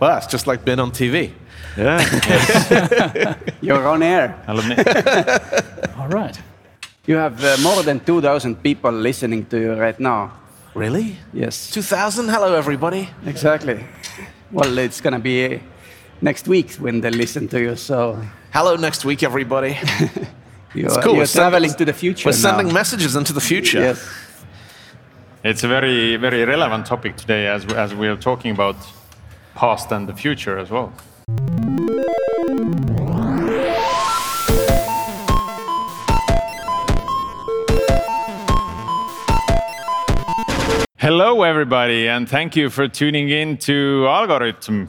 Well, it's just like being on TV. Yeah. You're on air. All right. You have uh, more than 2,000 people listening to you right now. Really? Yes. 2000? Hello, everybody. Exactly. Well, it's gonna be uh, next week when they listen to you. So Hello, next week, everybody. you're, It's cool. you're We're sending- traveling to the future. We're sending messages into the future. Yes. It's a very, very relevant topic today as, as we are talking about past and the future as well. Hello, everybody, and thank you for tuning in to Algorithm.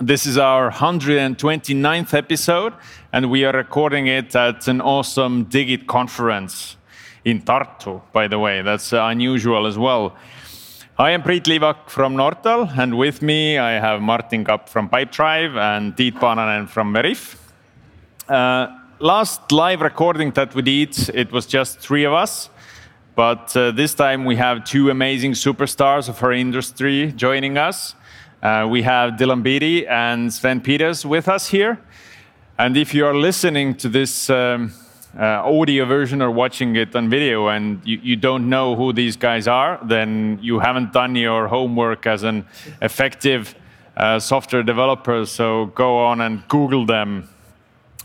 This is our 129th episode, and we are recording it at an awesome Digit conference in Tartu, by the way. That's unusual as well. I am Priit Liivak from Nortal, and with me I have Martin Kapp from Pipedrive and Tiit Paananen from Veriff. Uh, last live recording that we did, it was just three of us. But uh, this time we have two amazing superstars of our industry joining us. Uh, we have Dylan Beattie and Sven Peters with us here. And if you are listening to this um, uh, audio version or watching it on video and you, you don't know who these guys are, then you haven't done your homework as an effective uh, software developer. So go on and Google them.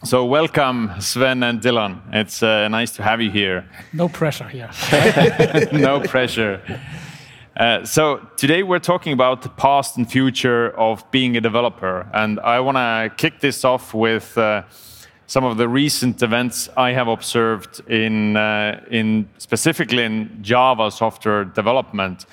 So welcome, Sven and Dylan. It's uh, nice to have you here. No pressure here. no pressure. Uh, so today we're talking about the past and future of being a developer, and I want to kick this off with uh, some of the recent events I have observed in, uh, in specifically in Java software development.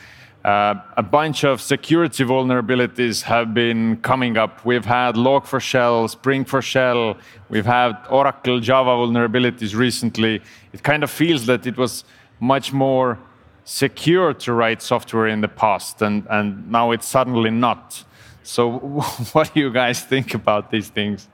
Uh, a bunch of security vulnerabilities have been coming up. We've had Log4Shell, Spring4Shell, we've had Oracle Java vulnerabilities recently. It kind of feels that it was much more secure to write software in the past, and, and now it's suddenly not. So, what do you guys think about these things?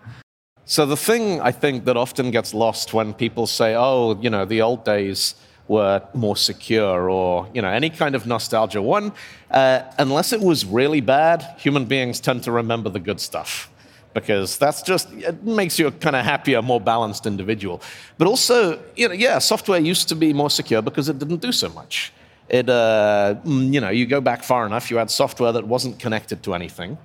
So the thing I think that often gets lost when people say, "Oh, you know, the old days were more secure," or you know, any kind of nostalgia. One, uh, unless it was really bad, human beings tend to remember the good stuff because that's just it makes you a kind of happier, more balanced individual. But also, you know, yeah, software used to be more secure because it didn't do so much. It, uh, mm, you know, you go back far enough, you had software that wasn't connected to anything.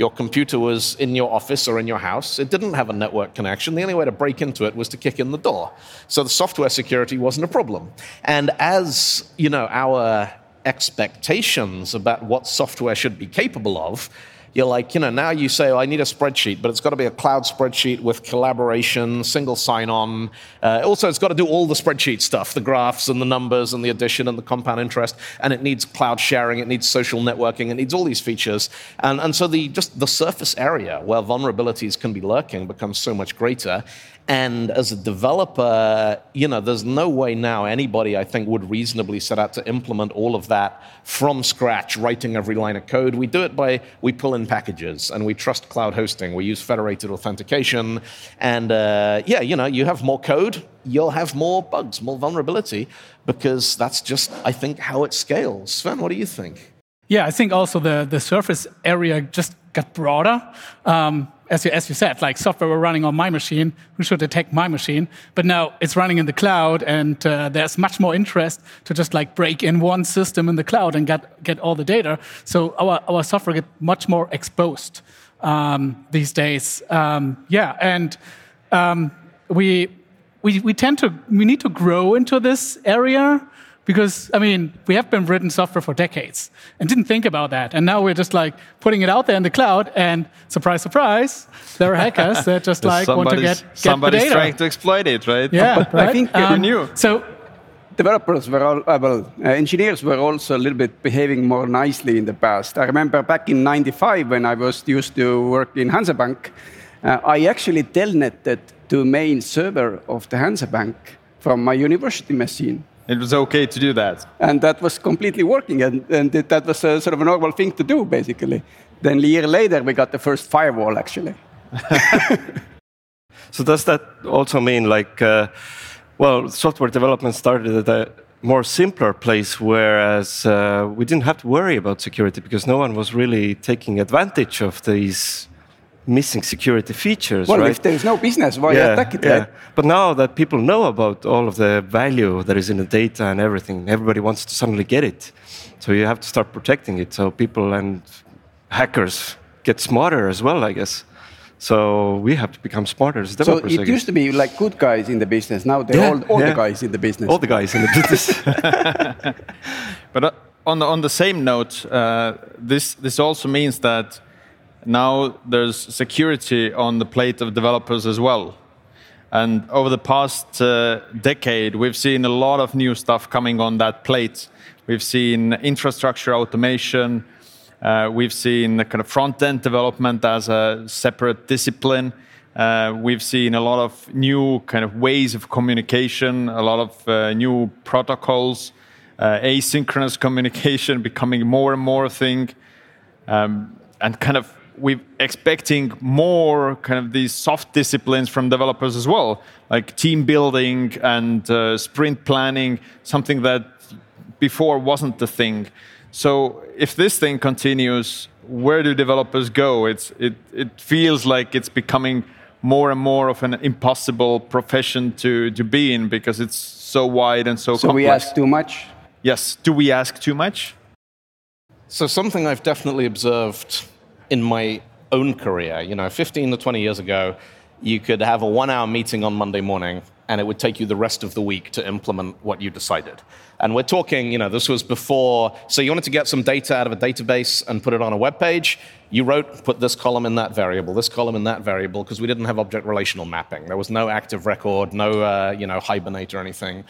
Your computer was in your office or in your house. It didn't have a network connection. The only way to break into it was to kick in the door. So the software security wasn't a problem. And as you know, our expectations about what software should be capable of, you're like, you know, now you say, oh, I need a spreadsheet, but it's got to be a cloud spreadsheet with collaboration, single sign on. Uh, also, it's got to do all the spreadsheet stuff the graphs and the numbers and the addition and the compound interest. And it needs cloud sharing, it needs social networking, it needs all these features. And, and so the, just the surface area where vulnerabilities can be lurking becomes so much greater. And as a developer, you know, there's no way now anybody, I think, would reasonably set out to implement all of that from scratch, writing every line of code. We do it by, we pull in packages and we trust cloud hosting. We use federated authentication. And uh, yeah, you know, you have more code, you'll have more bugs, more vulnerability, because that's just, I think, how it scales. Sven, what do you think? Yeah, I think also the, the surface area just got broader. Um, as you, as you said, like software were running on my machine, who should attack my machine? But now it's running in the cloud, and uh, there's much more interest to just like break in one system in the cloud and get, get all the data. So our, our software get much more exposed um, these days. Um, yeah, and um, we, we, we tend to, we need to grow into this area because I mean we have been written software for decades and didn't think about that, and now we're just like putting it out there in the cloud, and surprise, surprise, there are hackers that just like want to get, get the somebody's data. trying to exploit it, right? yeah, But I think, Um, Who knew? So developers were all, uh, well, uh, engineers were also a little bit behaving more nicely in the past. I remember back in 95 when I was used to work in Hansabank, uh, I actually telnetted to main server of the Hansabank from my university machine. It was okay to do that. And that was completely working, and, and it- that was a sort of a normal thing to do, basically. Then a year later, we got the first firewall, actually. So does that also mean like, uh, well, software development started at a more simpler place, whereas uh, we didn't have to worry about security because no one was really taking advantage of these missing security features. Well, right? if there is no business, why attack it? Yeah. Right? But now that people know about all of the value that is in the data and everything, everybody wants to suddenly get it. So you have to start protecting it. So people and hackers get smarter as well, I guess. So we have to become smarter as So developers. I it used to be like good guys in the business. Now they're Yeah, all, all yeah. the guys in the business. all the guys in the business. But uh, on the, on the same note, uh, this this also means that now there's security on the plate of developers as well. And over the past uh, decade, we've seen a lot of new stuff coming on that plate. We've seen infrastructure automation. Uh, we've seen the kind of front end development as a separate discipline. Uh, we've seen a lot of new kind of ways of communication, a lot of uh, new protocols, uh, asynchronous communication becoming more and more a thing um, and kind of we're expecting more kind of these soft disciplines from developers as well, like team building and uh, sprint planning, something that before wasn't the thing. So if this thing continues, where do developers go? It's it it feels like it's becoming more and more of an impossible profession to to be in because it's so wide and so, so complex. we ask too much. yes, do we ask too much? So something I've definitely observed in my own career, you know, 15 to 20 years ago, you could have a one-hour meeting on Monday morning, and it would take you the rest of the week to implement what you decided. And we're talking, you know, this was before. So you wanted to get some data out of a database and put it on a web page. You wrote, put this column in that variable, this column in that variable, because we didn't have object relational mapping. There was no active record, no, uh, you know, hibernate or anything.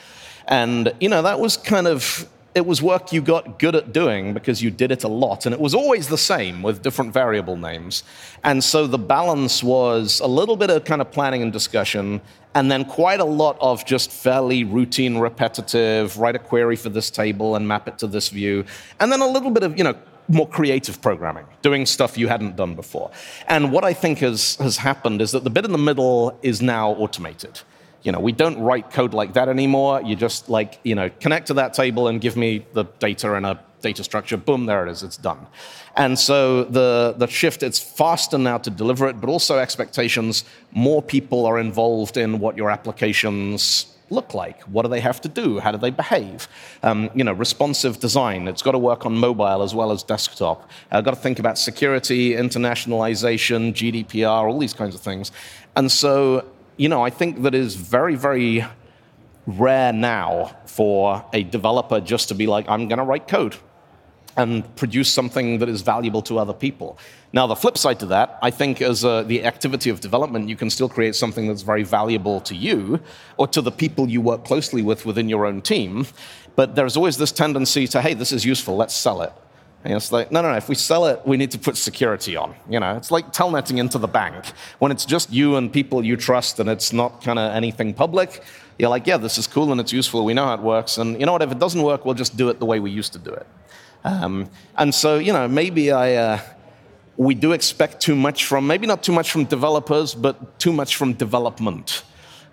And you know, that was kind of it was work you got good at doing because you did it a lot. And it was always the same with different variable names. And so the balance was a little bit of kind of planning and discussion, and then quite a lot of just fairly routine, repetitive, write a query for this table and map it to this view. And then a little bit of, you know, more creative programming, doing stuff you hadn't done before. And what I think has, has happened is that the bit in the middle is now automated. You know, we don't write code like that anymore. You just like, you know, connect to that table and give me the data in a data structure. Boom, there it is. It's done. And so the, the shift, it's faster now to deliver it, but also expectations. More people are involved in what your applications look like? What do they have to do? How do they behave? Um, you know, responsive design. It's got to work on mobile as well as desktop. I've got to think about security, internationalization, GDPR, all these kinds of things. And so, you know, I think that is very, very rare now for a developer just to be like, I'm going to write code and produce something that is valuable to other people. Now, the flip side to that, I think, as uh, the activity of development, you can still create something that's very valuable to you or to the people you work closely with within your own team. But there's always this tendency to, hey, this is useful, let's sell it. And it's like, no, no, no, if we sell it, we need to put security on. You know, it's like telnetting into the bank. When it's just you and people you trust and it's not kind of anything public, you're like, yeah, this is cool and it's useful, we know how it works. And you know what, if it doesn't work, we'll just do it the way we used to do it. Um, and so, you know, maybe I, uh, we do expect too much from, maybe not too much from developers, but too much from development.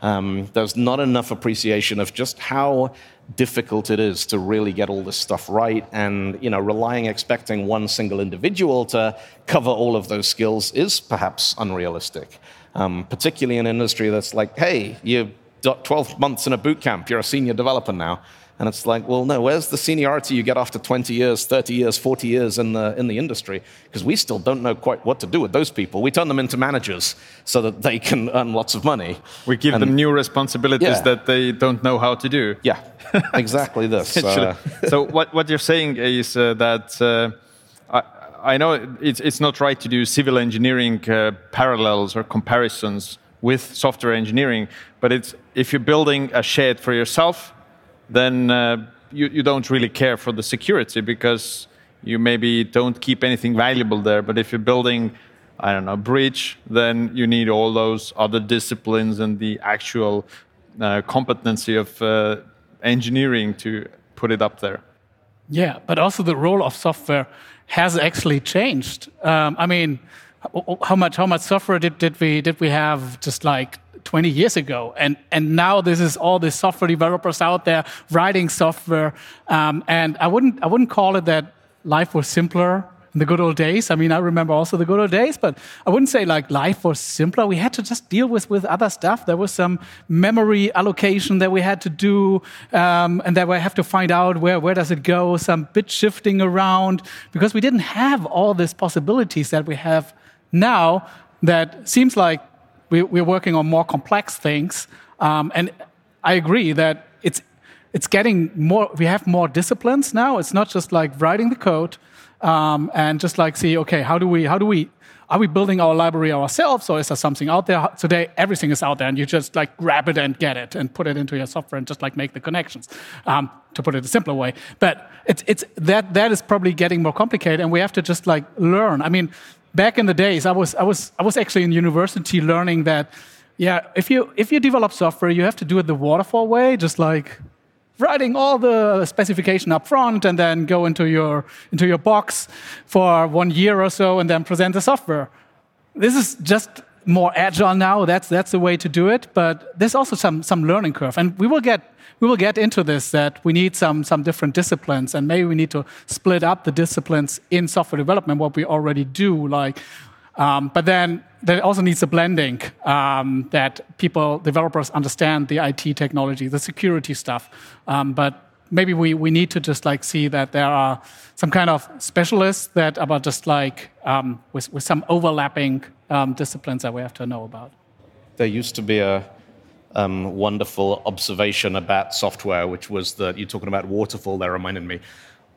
Um, there's not enough appreciation of just how difficult it is to really get all this stuff right, and you know, relying, expecting one single individual to cover all of those skills is perhaps unrealistic. Um, particularly in an industry that's like, hey, you got 12 months in a boot camp, you're a senior developer now. And it's like, well, no, where's the seniority you get after 20 years, 30 years, 40 years in the, in the industry? Because we still don't know quite what to do with those people. We turn them into managers so that they can earn lots of money. We give And- them new responsibilities Yeah. that they don't know how to do. Yeah, exactly this. Uh, so what, what you're saying is uh, that uh, I, I know it's, it's not right to do civil engineering uh, parallels or comparisons with software engineering, but it's if you're building a shed for yourself, then uh, you, you don't really care for the security because you maybe don't keep anything valuable there. But if you're building, I don't know, a bridge, then you need all those other disciplines and the actual uh, competency of uh, engineering to put it up there. Yeah, but also the role of software has actually changed. Um, I mean, how much how much software did, did we did we have just like 20 years ago. And, and now this is all the software developers out there writing software. Um, and I wouldn't, I wouldn't call it that life was simpler in the good old days. I mean, I remember also the good old days, but I wouldn't say like life was simpler. We had to just deal with, with other stuff. There was some memory allocation that we had to do, um, and that we have to find out where, where does it go, some bit shifting around, because we didn't have all these possibilities that we have now that seems like we, we're working on more complex things. Um, and I agree that it's it's getting more we have more disciplines now. It's not just like writing the code um, and just like see okay how do we how do we are we building our library ourselves or is there something out there? Today everything is out there and you just like grab it and get it and put it into your software and just like make the connections um, to put it a simpler way. But it's, it's that that is probably getting more complicated and we have to just like learn. I mean back in the days i was i was i was actually in university learning that yeah if you if you develop software you have to do it the waterfall way just like writing all the specification up front and then go into your into your box for one year or so and then present the software. This is just more agile now. That's that's the way to do it. But there's also some some learning curve, and we will get we will get into this that we need some some different disciplines, and maybe we need to split up the disciplines in software development. What we already do, like um, but then there also needs a blending um, that people, developers understand the IT technology, the security stuff. Um, but maybe we, we need to just like see that there are some kind of specialists that are just like um, with, with some overlapping um, disciplines that we have to know about. There used to be a um, wonderful observation about software, which was that you're talking about waterfall, that reminded me.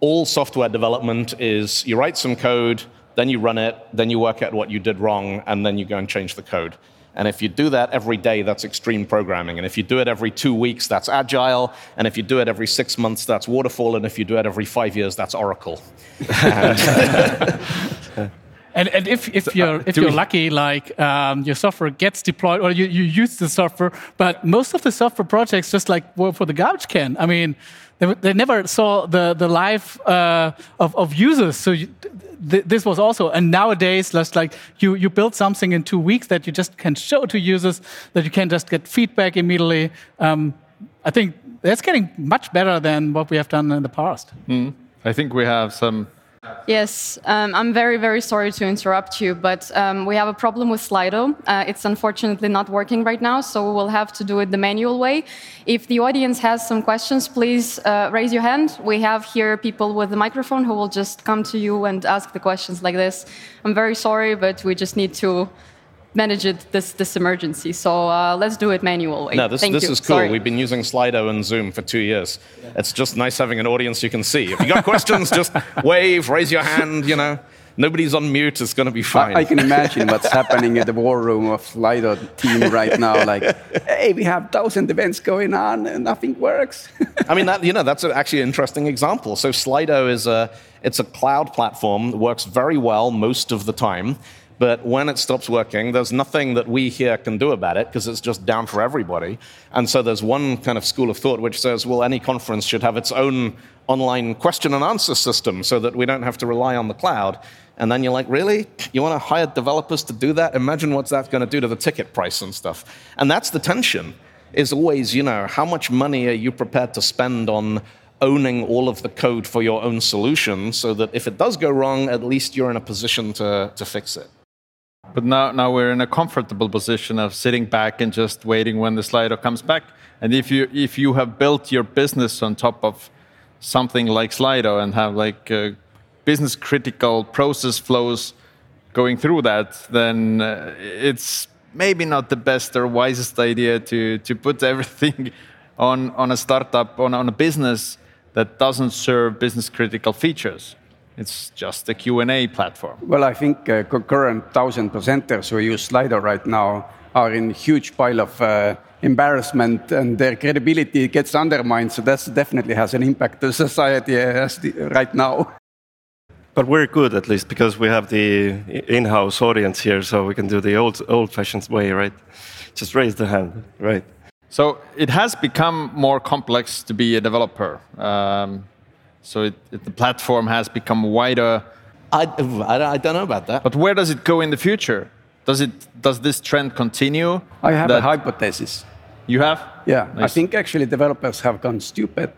All software development is you write some code, then you run it, then you work out what you did wrong, and then you go and change the code. And if you do that every day, that's extreme programming. And if you do it every two weeks, that's agile. And if you do it every six months, that's waterfall. And if you do it every five years, that's Oracle. And, and if, if you're if you're lucky, like um, your software gets deployed or you, you use the software, but most of the software projects just like were for the garbage can. I mean, they, they never saw the the life uh, of, of users. So you, th this was also and nowadays just like you you build something in two weeks that you just can show to users that you can just get feedback immediately. Um, I think that's getting much better than what we have done in the past. Mm. I think we have some Yes, um, I'm very, very sorry to interrupt you, but um, we have a problem with Slido. Uh, it's unfortunately not working right now, so we'll have to do it the manual way. If the audience has some questions, please uh, raise your hand. We have here people with the microphone who will just come to you and ask the questions like this. I'm very sorry, but we just need to manage it this this emergency. So uh, let's do it manually. No, this, Thank this you. is cool. Sorry. We've been using Slido and Zoom for two years. It's just nice having an audience you can see. If you got questions, just wave, raise your hand. You know, nobody's on mute. It's going to be fine. I, I can imagine what's happening at the war room of Slido team right now. Like, hey, we have thousand events going on and nothing works. I mean, that, you know, that's actually an interesting example. So Slido is a it's a cloud platform that works very well most of the time. But when it stops working, there's nothing that we here can do about it because it's just down for everybody. And so there's one kind of school of thought which says, well, any conference should have its own online question and answer system so that we don't have to rely on the cloud. And then you're like, really? You want to hire developers to do that? Imagine what's that going to do to the ticket price and stuff. And that's the tension is always, you know, how much money are you prepared to spend on owning all of the code for your own solution so that if it does go wrong, at least you're in a position to, to fix it. But now, now we're in a comfortable position of sitting back and just waiting when the Slido comes back. And if you if you have built your business on top of something like Slido and have like uh, business critical process flows going through that, then uh, it's maybe not the best or wisest idea to to put everything on on a startup on, on a business that doesn't serve business critical features. It's just a Q&A platform. Well, I think uh, current thousand presenters who use Slido right now are in huge pile of uh, embarrassment and their credibility gets undermined. So that definitely has an impact to society the, right now. But we're good at least because we have the in-house audience here, so we can do the old old-fashioned way, right? Just raise the hand, right? So it has become more complex to be a developer. Um, so it, it, the platform has become wider. I, I, I, don't know about that. But where does it go in the future? Does it does this trend continue? I have a hypothesis. You have? Yeah, I think actually developers have gone stupid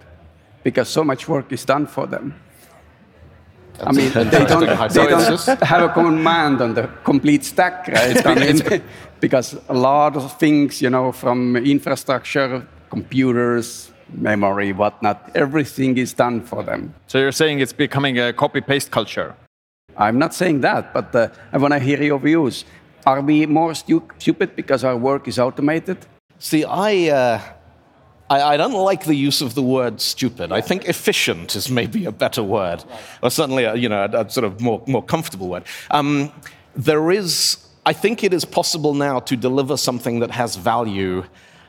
because so much work is done for them. I mean, they don't, they don't have a command on the complete stack, right? I mean, because a lot of things, you know, from infrastructure, computers, memory, whatnot, everything is done for them. So you're saying it's becoming a copy paste culture? I'm not saying that, but uh, I want to hear your views. Are we more stu- stupid because our work is automated? See, I, uh, I, I don't like the use of the word stupid. I think efficient is maybe a better word, or certainly a, you know, a, a sort of more, more comfortable word. Um, there is, I think it is possible now to deliver something that has value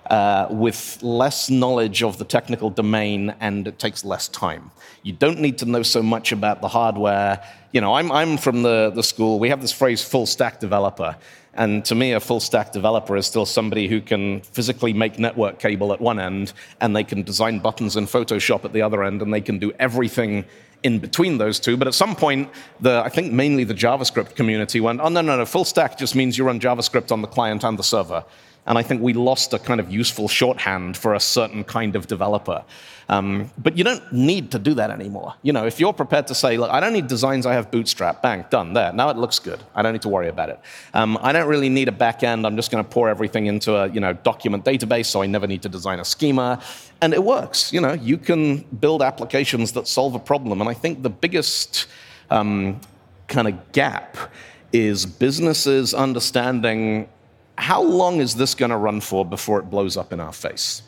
uh, with less knowledge of the technical domain and it takes less time. You don't need to know so much about the hardware. You know, I'm, I'm from the, the school, we have this phrase full stack developer. And to me, a full stack developer is still somebody who can physically make network cable at one end and they can design buttons in Photoshop at the other end and they can do everything in between those two. But at some point, the, I think mainly the JavaScript community went, oh, no, no, no, full stack just means you run JavaScript on the client and the server. And I think we lost a kind of useful shorthand for a certain kind of developer. Um, but you don't need to do that anymore. You know, if you're prepared to say, look, I don't need designs, I have Bootstrap, bang, done, there. Now it looks good. I don't need to worry about it. Um, I don't really need a back end. I'm just going to pour everything into a you know, document database, so I never need to design a schema. And it works. You know, you can build applications that solve a problem. And I think the biggest um, kind of gap is businesses understanding how long is this going to run for before it blows up in our face?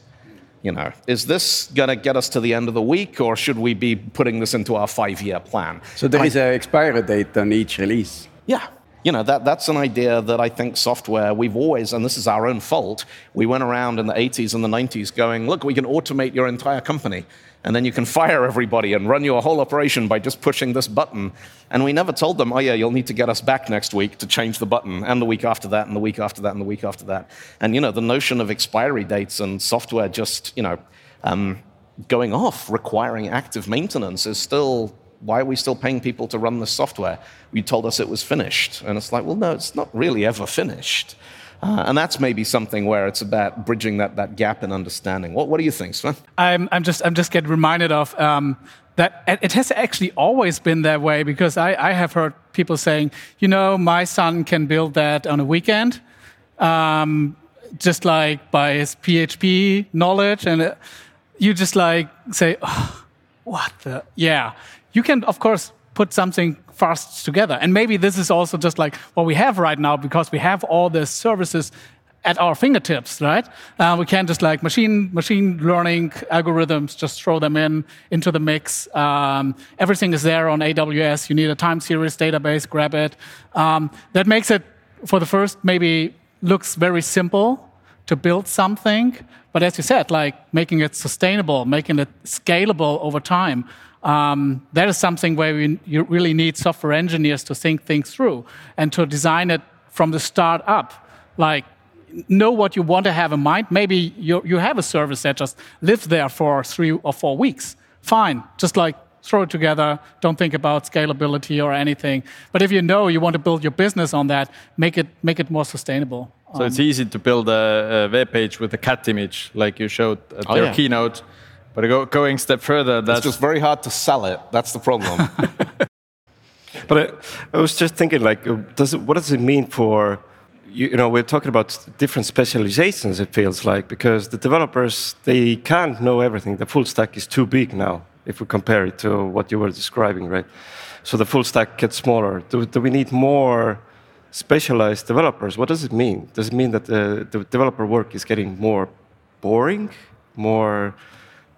You know, is this going to get us to the end of the week, or should we be putting this into our five-year plan? So there is an expiry date on each release. Yeah. You know, that, that's an idea that I think software, we've always, and this is our own fault, we went around in the 80s and the 90s going, look, we can automate your entire company. And then you can fire everybody and run your whole operation by just pushing this button. And we never told them, oh, yeah, you'll need to get us back next week to change the button, and the week after that, and the week after that, and the week after that. And, you know, the notion of expiry dates and software just, you know, um, going off, requiring active maintenance is still why are we still paying people to run this software? You told us it was finished. And it's like, well, no, it's not really ever finished. Uh, and that's maybe something where it's about bridging that, that gap in understanding. What, what do you think, Sven? I'm, I'm just I'm just getting reminded of um, that it has actually always been that way because I, I have heard people saying, you know, my son can build that on a weekend, um, just like by his PHP knowledge, and uh, you just like say, oh, what the yeah. You can of course put something fast together, and maybe this is also just like what we have right now because we have all the services at our fingertips, right? Uh, we can just like machine machine learning algorithms, just throw them in into the mix. Um, everything is there on AWS. You need a time series database, grab it. Um, that makes it, for the first, maybe looks very simple to build something, but as you said, like making it sustainable, making it scalable over time. Um, that is something where we, you really need software engineers to think things through and to design it from the start up. Like know what you want to have in mind. Maybe you, you have a service that just lives there for three or four weeks. Fine, just like throw it together. Don't think about scalability or anything. But if you know you want to build your business on that, make it make it more sustainable. So it's easy to build a, a web page with a cat image, like you showed at Oh, your yeah. keynote. But go, going a step further, It's that's just very hard to sell it. That's the problem. But I, I was just thinking, like, uh, does it, what does it mean for, you, you know, we're talking about different specializations. It feels like because the developers they can't know everything. The full stack is too big now if we compare it to what you were describing, right? So the full stack gets smaller. Do, do we need more specialized developers? What does it mean? Does it mean that the, the developer work is getting more boring, more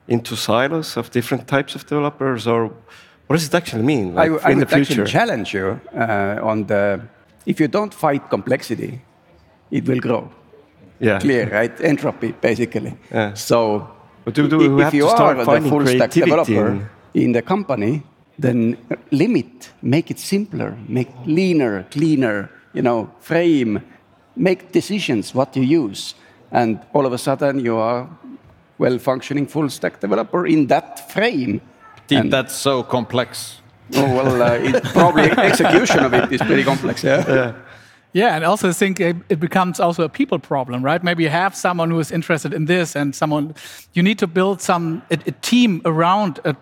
into silos of different types of developers, or what does it actually mean I, like, I in the would actually future? challenge you uh, on the if you don't fight complexity, it will grow. yeah. Clear, right? Entropy, basically. Yeah. So, But do- do we if have you to start are the finding full stack developer in- in the company, then limit, make it simpler, make leaner, cleaner. You know, frame, make decisions what you use, and all of a sudden you are well-functioning full stack developer in that frame. deep. And- That's so complex. Oh, well, uh, it, probably execution of it is pretty complex. Yeah. Yeah, and also I think it, it becomes also a people problem, right? Maybe you have someone who is interested in this, and someone you need to build some a, a team around a,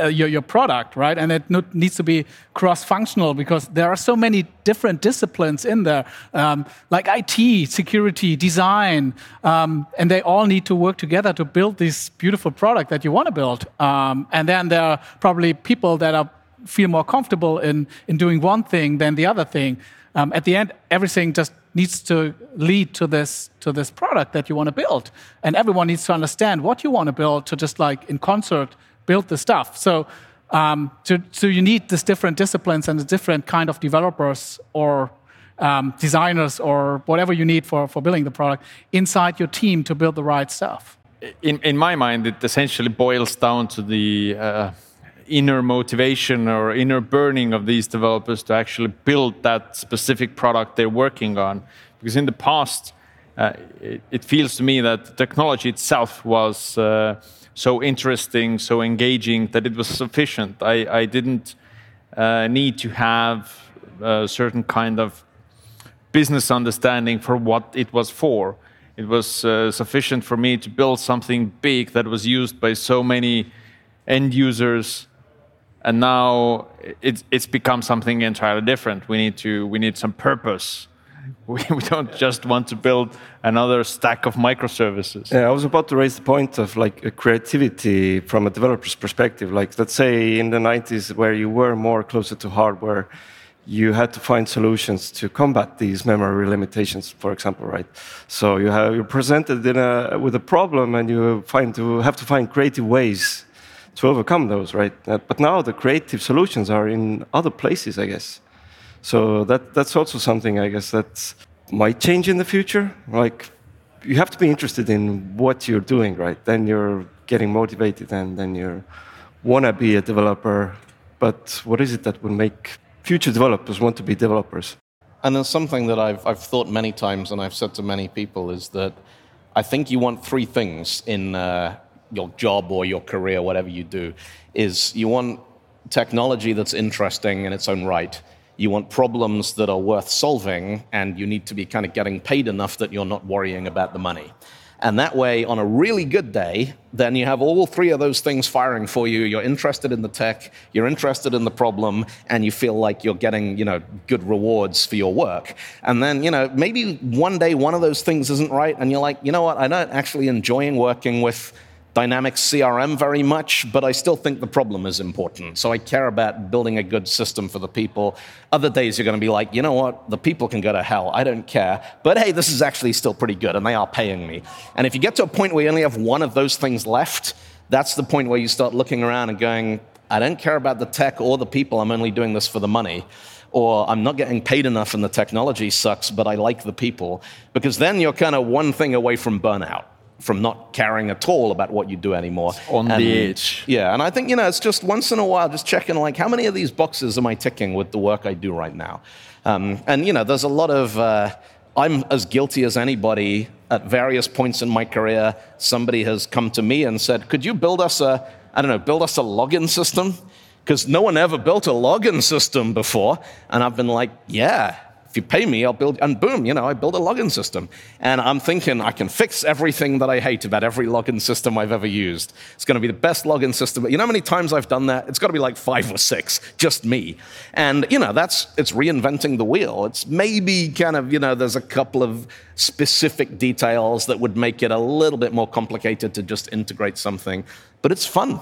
uh, your, your product, right? And it needs to be cross-functional because there are so many different disciplines in there, um, like IT, security, design, um, and they all need to work together to build this beautiful product that you want to build. Um, and then there are probably people that are feel more comfortable in in doing one thing than the other thing. Um, at the end, everything just needs to lead to this to this product that you want to build, and everyone needs to understand what you want to build to just like in concert build the stuff. So, um, so, so you need these different disciplines and the different kind of developers or um, designers or whatever you need for, for building the product inside your team to build the right stuff. In, in my mind, it essentially boils down to the uh, inner motivation or inner burning of these developers to actually build that specific product they're working on. Because in the past, uh, it, it, feels to me that technology itself was uh, so interesting, so engaging that it was sufficient. I, I didn't uh, need to have a certain kind of business understanding for what it was for. It was uh, sufficient for me to build something big that was used by so many end users and now it's, it's become something entirely different. We need to we need some purpose we, we don't just want to build another stack of microservices. Yeah, I was about to raise the point of like creativity from a developer's perspective. Like, let's say in the 90s, where you were more closer to hardware, you had to find solutions to combat these memory limitations, for example, right? So you have you're presented a, with a problem, and you find to have to find creative ways to overcome those, right? Uh, but now the creative solutions are in other places, I guess. So that that's also something I guess that might change in the future. Like you have to be interested in what you're doing, right? Then you're getting motivated, and then you wanna be a developer. But what is it that will make future developers want to be developers? And there's something that I've I've thought many times, and I've said to many people, is that I think you want three things in uh, your job or your career, whatever you do. Is you want technology that's interesting in its own right you want problems that are worth solving, and you need to be kind of getting paid enough that you're not worrying about the money. And that way, on a really good day, then you have all three of those things firing for you. You're interested in the tech, you're interested in the problem, and you feel like you're getting, you know, good rewards for your work. And then, you know, maybe one day one of those things isn't right, and you're like, you know what, I'm not actually enjoying working with Dynamics CRM very much, but I still think the problem is important. So I care about building a good system for the people. Other days you're going to be like, you know what, the people can go to hell. I don't care. But hey, this is actually still pretty good, and they are paying me. And if you get to a point where you only have one of those things left, that's the point where you start looking around and going, I don't care about the tech or the people, I'm only doing this for the money or I'm not getting paid enough and the technology sucks, but I like the people. Because then you're kind of one thing away from burnout from not caring at all about what you do anymore. On and, the edge. Yeah, and I think, you know, it's just once in a while just checking, like, how many of these boxes am I ticking with the work I do right now? Um, and, you know, there's a lot of, uh, I'm as guilty as anybody at various points in my career. Somebody has come to me and said, could you build us a, I don't know, build us a login system? Because no one ever built a login system before. And I've been like, yeah, you pay me, I'll build, and boom, you know, I build a login system. And I'm thinking I can fix everything that I hate about every login system I've ever used. It's going to be the best login system. You know how many times I've done that? It's got to be like five or six, just me. And, you know, that's, it's reinventing the wheel. It's maybe kind of, you know, there's a couple of specific details that would make it a little bit more complicated to just integrate something, but it's fun.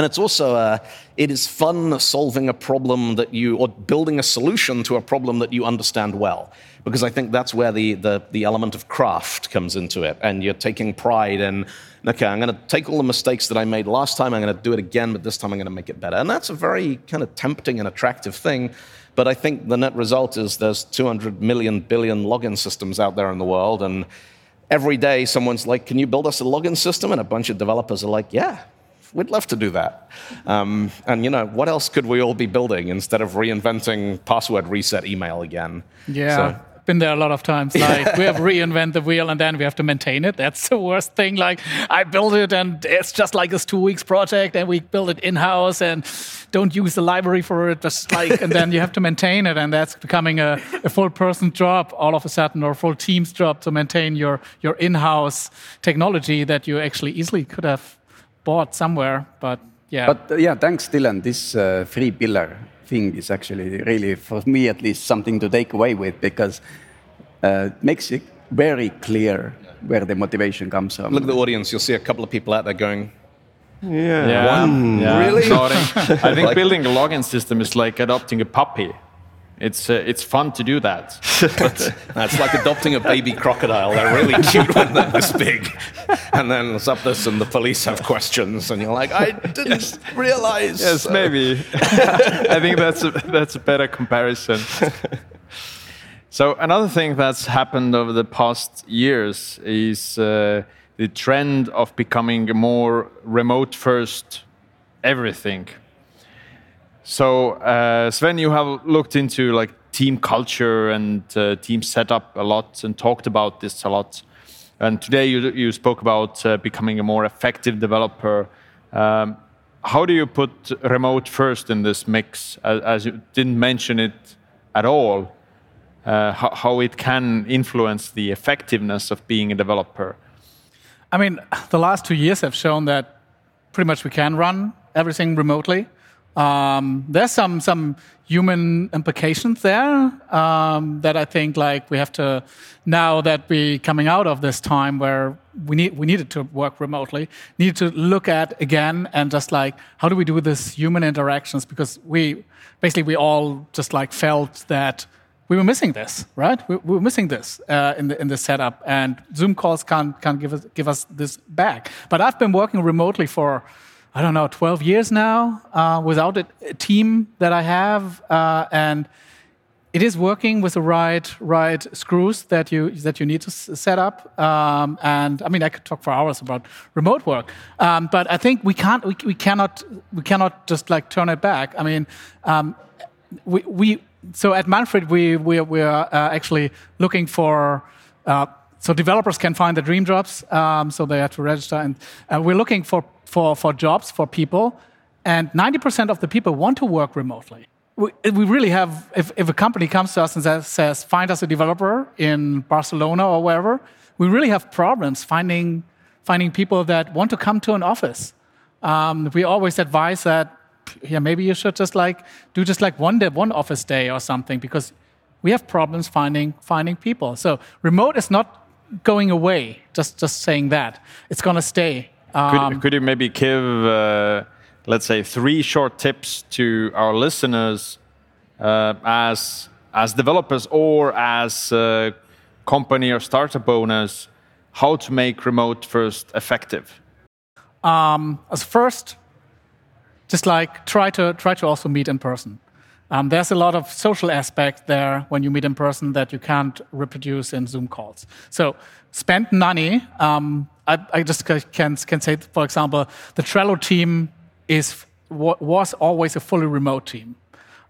And it's also, uh, it is fun solving a problem that you, or building a solution to a problem that you understand well. Because I think that's where the, the, the element of craft comes into it. And you're taking pride in, okay, I'm going to take all the mistakes that I made last time, I'm going to do it again, but this time I'm going to make it better. And that's a very kind of tempting and attractive thing. But I think the net result is there's 200 million billion login systems out there in the world. And every day someone's like, can you build us a login system? And a bunch of developers are like, yeah, we'd love to do that. Um, and you know, what else could we all be building instead of reinventing password reset email again? Yeah. So, been there a lot of times. Like we have reinvent the wheel and then we have to maintain it. That's the worst thing. Like I build it and it's just like this two weeks project and we build it in house and don't use the library for it. Just like and then you have to maintain it and that's becoming a, a full person job all of a sudden or a full team's job to maintain your your in house technology that you actually easily could have bought somewhere. But yeah. But uh, yeah, thanks, Dylan. This uh, three pillar thing is actually really, for me at least, something to take away with because uh, it makes it very clear where the motivation comes from. Look at the audience. You'll see a couple of people out there going, Yeah. Yeah. One? Yeah. Really? I think Like- building a login system is like adopting a puppy. It's uh, it's fun to do that. It's like adopting a baby crocodile. They're really cute when they're this big. And then it's up this, and the police have questions, and you're like, I didn't realize. Yes, Uh, maybe. I think that's a, that's a better comparison. so another thing that's happened over the past years is uh, the trend of becoming more remote first everything. So uh, Sven, you have looked into like team culture and uh, team setup a lot and talked about this a lot. And today you, you spoke about uh, becoming a more effective developer. Um, how do you put remote first in this mix, as, as you didn't mention it at all? Uh, how, how it can influence the effectiveness of being a developer? I mean, the last two years have shown that pretty much we can run everything remotely. Um, there's some some human implications there um, that I think like we have to now that we coming out of this time where we need we needed to work remotely, need to look at again and just like how do we do this human interactions because we basically we all just like felt that we were missing this, right? We, we were missing this uh, in the in the setup, and Zoom calls can't can't give us give us this back. But I've been working remotely for I don't know 12 years now uh, without a, a team that I have, uh, and it is working with the right right screws that you that you need to set up. Um, and I mean, I could talk for hours about remote work, um, but I think we can't we, we cannot we cannot just like turn it back. I mean. Um, we, we so at Manfred we we we are uh, actually looking for uh, so developers can find the dream jobs. Um, so they have to register, and uh, we're looking for for for jobs for people, and 90% of the people want to work remotely. We, we really have if, if a company comes to us and says, find us a developer in Barcelona or wherever, we really have problems finding finding people that want to come to an office. Um, we always advise that yeah, maybe you should just like do just like one day, one office day or something because we have problems finding finding people. So remote is not going away. Just just saying that it's going to stay. Could, Um, could you maybe give, uh, let's say, three short tips to our listeners uh, as as developers or as uh, company or startup owners, how to make remote first effective? as first, just like try to try to also meet in person. Um, there's a lot of social aspect there when you meet in person that you can't reproduce in Zoom calls. So spend money. Um, I, I just can can say, for example, the Trello team is was always a fully remote team,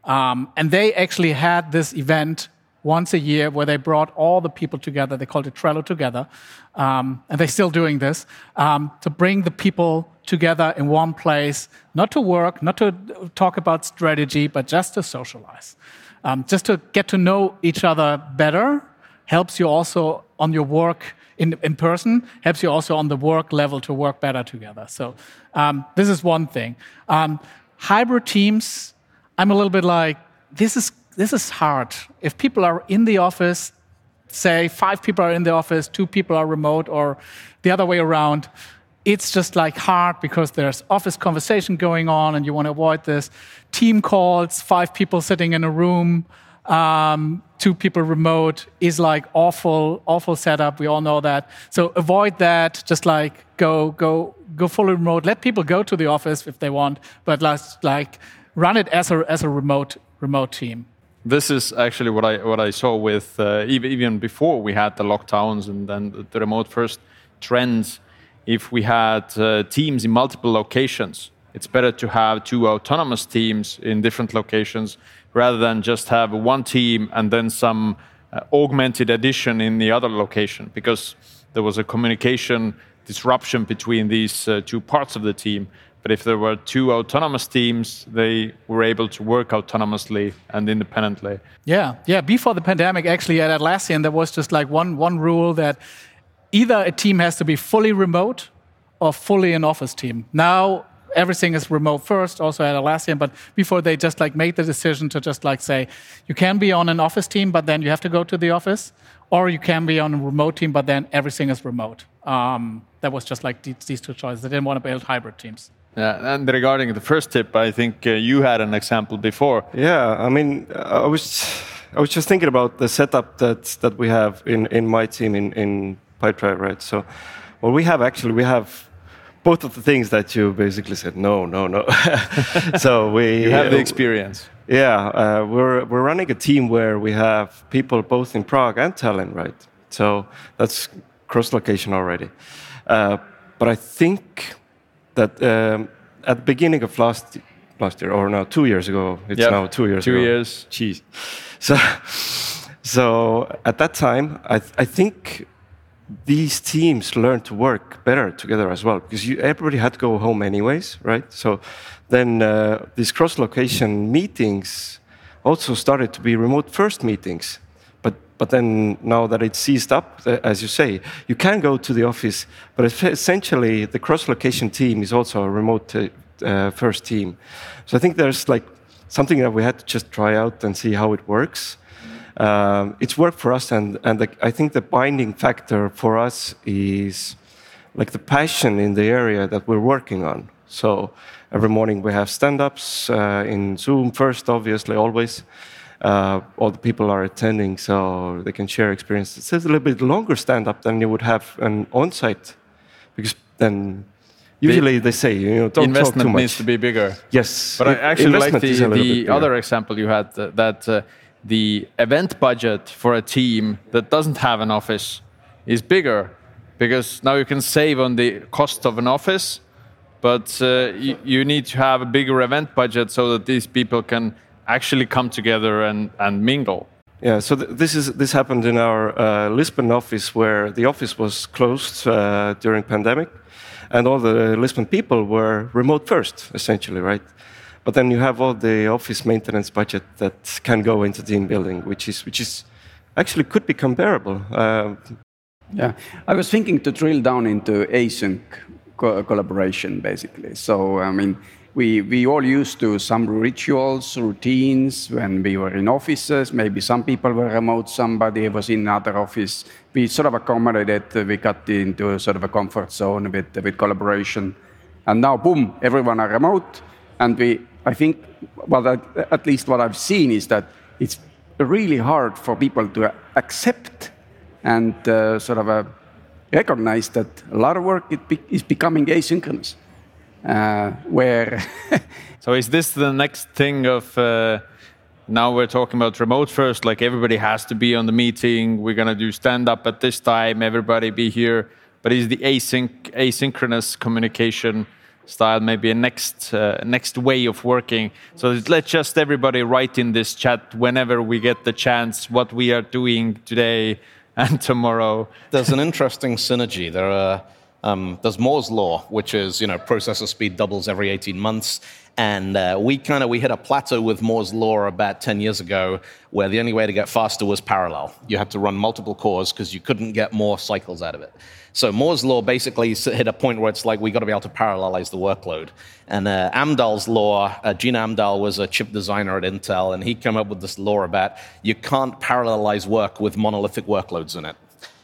um, and they actually had this event once a year where they brought all the people together. They called it Trello Together, um, and they're still doing this um, to bring the people together in one place, not to work, not to talk about strategy, but just to socialize, um, just to get to know each other better. Helps you also on your work in, in person. Helps you also on the work level to work better together. So um, this is one thing. Um, hybrid teams. I'm a little bit like this is this is hard. If people are in the office, say five people are in the office, two people are remote, or the other way around, it's just like hard because there's office conversation going on and you want to avoid this. Team calls, five people sitting in a room, um, two people remote is like awful, awful setup. We all know that. So avoid that. Just like go, go, go fully remote. Let people go to the office if they want, but let's like run it as a as a remote remote team. This is actually what I what I saw with uh, even before we had the lockdowns and then the remote first trends. If we had uh, teams in multiple locations, it's better to have two autonomous teams in different locations rather than just have one team and then some uh, augmented addition in the other location because there was a communication disruption between these uh, two parts of the team. But if there were two autonomous teams, they were able to work autonomously and independently. Yeah, yeah. Before the pandemic, actually at Atlassian, there was just like one one rule that either a team has to be fully remote or fully an office team. Now everything is remote first, also at Atlassian. But before they just like made the decision to just like say, you can be on an office team, but then you have to go to the office, or you can be on a remote team, but then everything is remote. Um, that was just like these two choices. They didn't want to build hybrid teams. Yeah, and regarding the first tip, I think uh, you had an example before. Yeah, I mean, I was, I was just thinking about the setup that that we have in in my team in in Pipedrive, right? So, well, we have actually we have both of the things that you basically said no, no, no. so we you have the experience. Yeah, uh, we're we're running a team where we have people both in Prague and Tallinn, right? So that's cross location already. Uh, but I think that um, at the beginning of last last year, or now two years ago, it's yep. now two years. Two ago. years. Jeez. So so at that time, I I think these teams learned to work better together as well because you, everybody had to go home anyways, right? So then uh, these cross-location meetings also started to be remote first meetings. But then now that it's seized up, uh, as you say, you can go to the office, but essentially the cross-location team is also a remote uh, uh, first team. So I think there's like something that we had to just try out and see how it works um, it's worked for us, and and the, I think the binding factor for us is like the passion in the area that we're working on. So every morning we have stand-ups uh, in Zoom first, obviously, always. Uh, all the people are attending, so they can share experiences. It's a little bit longer stand-up than you would have an on-site, because then usually the, they say you know don't investment talk too much. needs to be bigger. Yes, but I actually like the, the other example you had uh, that uh, the event budget for a team that doesn't have an office is bigger because now you can save on the cost of an office, but uh, you, you, need to have a bigger event budget so that these people can actually come together and, and mingle. Yeah, so th this is this happened in our uh, Lisbon office where the office was closed uh, during pandemic, and all the Lisbon people were remote first, essentially, right? But then you have all the office maintenance budget that can go into team building, which is which is actually could be comparable. Uh, yeah, I was thinking to drill down into async co collaboration, basically. So I mean, we we all used to some rituals, routines when we were in offices. Maybe some people were remote, somebody was in another office. We sort of accommodated. We got into sort of a comfort zone with with collaboration, and now boom, everyone are remote, and we I think, well, at least what I've seen is that it's really hard for people to accept and uh, sort of uh, recognize that a lot of work is becoming asynchronous. Uh, where so is this the next thing of uh, now we're talking about remote first like everybody has to be on the meeting we're going to do stand up at this time everybody be here but is the async asynchronous communication style, maybe a next uh, next way of working. So let's just everybody write in this chat whenever we get the chance what we are doing today and tomorrow. There's an interesting synergy. There are. Um, there's Moore's law, which is you know processor speed doubles every 18 months, and uh, we kind of we hit a plateau with Moore's law about 10 years ago, where the only way to get faster was parallel. You had to run multiple cores because you couldn't get more cycles out of it. So Moore's law basically hit a point where it's like we got to be able to parallelize the workload. And uh, Amdahl's law, uh, Gene Amdahl was a chip designer at Intel, and he came up with this law about you can't parallelize work with monolithic workloads in it.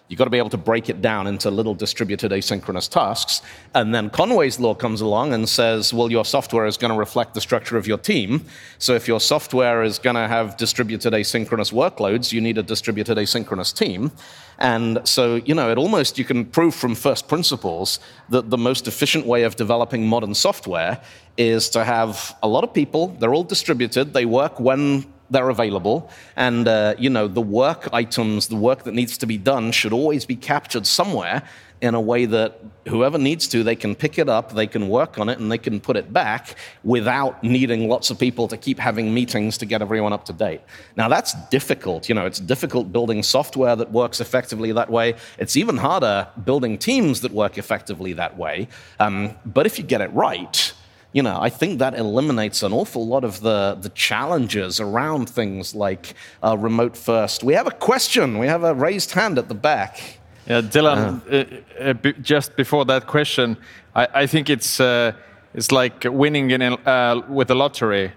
You've got to be able to break it down into little distributed asynchronous tasks. And then Conway's law comes along and says, well, your software is going to reflect the structure of your team. So if your software is going to have distributed asynchronous workloads, you need a distributed asynchronous team. And so, you know, it almost you can prove from first principles that the most efficient way of developing modern software is to have a lot of people, they're all distributed, they work when they're available, and uh, you know the work items, the work that needs to be done, should always be captured somewhere in a way that whoever needs to, they can pick it up, they can work on it, and they can put it back without needing lots of people to keep having meetings to get everyone up to date. Now, that's difficult. You know, it's difficult building software that works effectively that way. It's even harder building teams that work effectively that way. Um, but if you get it right, you know, I think that eliminates an awful lot of the, the challenges around things like uh, remote first. We have a question. We have a raised hand at the back. Yeah, Dylan, uh, uh, just before that question, I, I think it's uh, it's like winning in a, uh, with a lottery.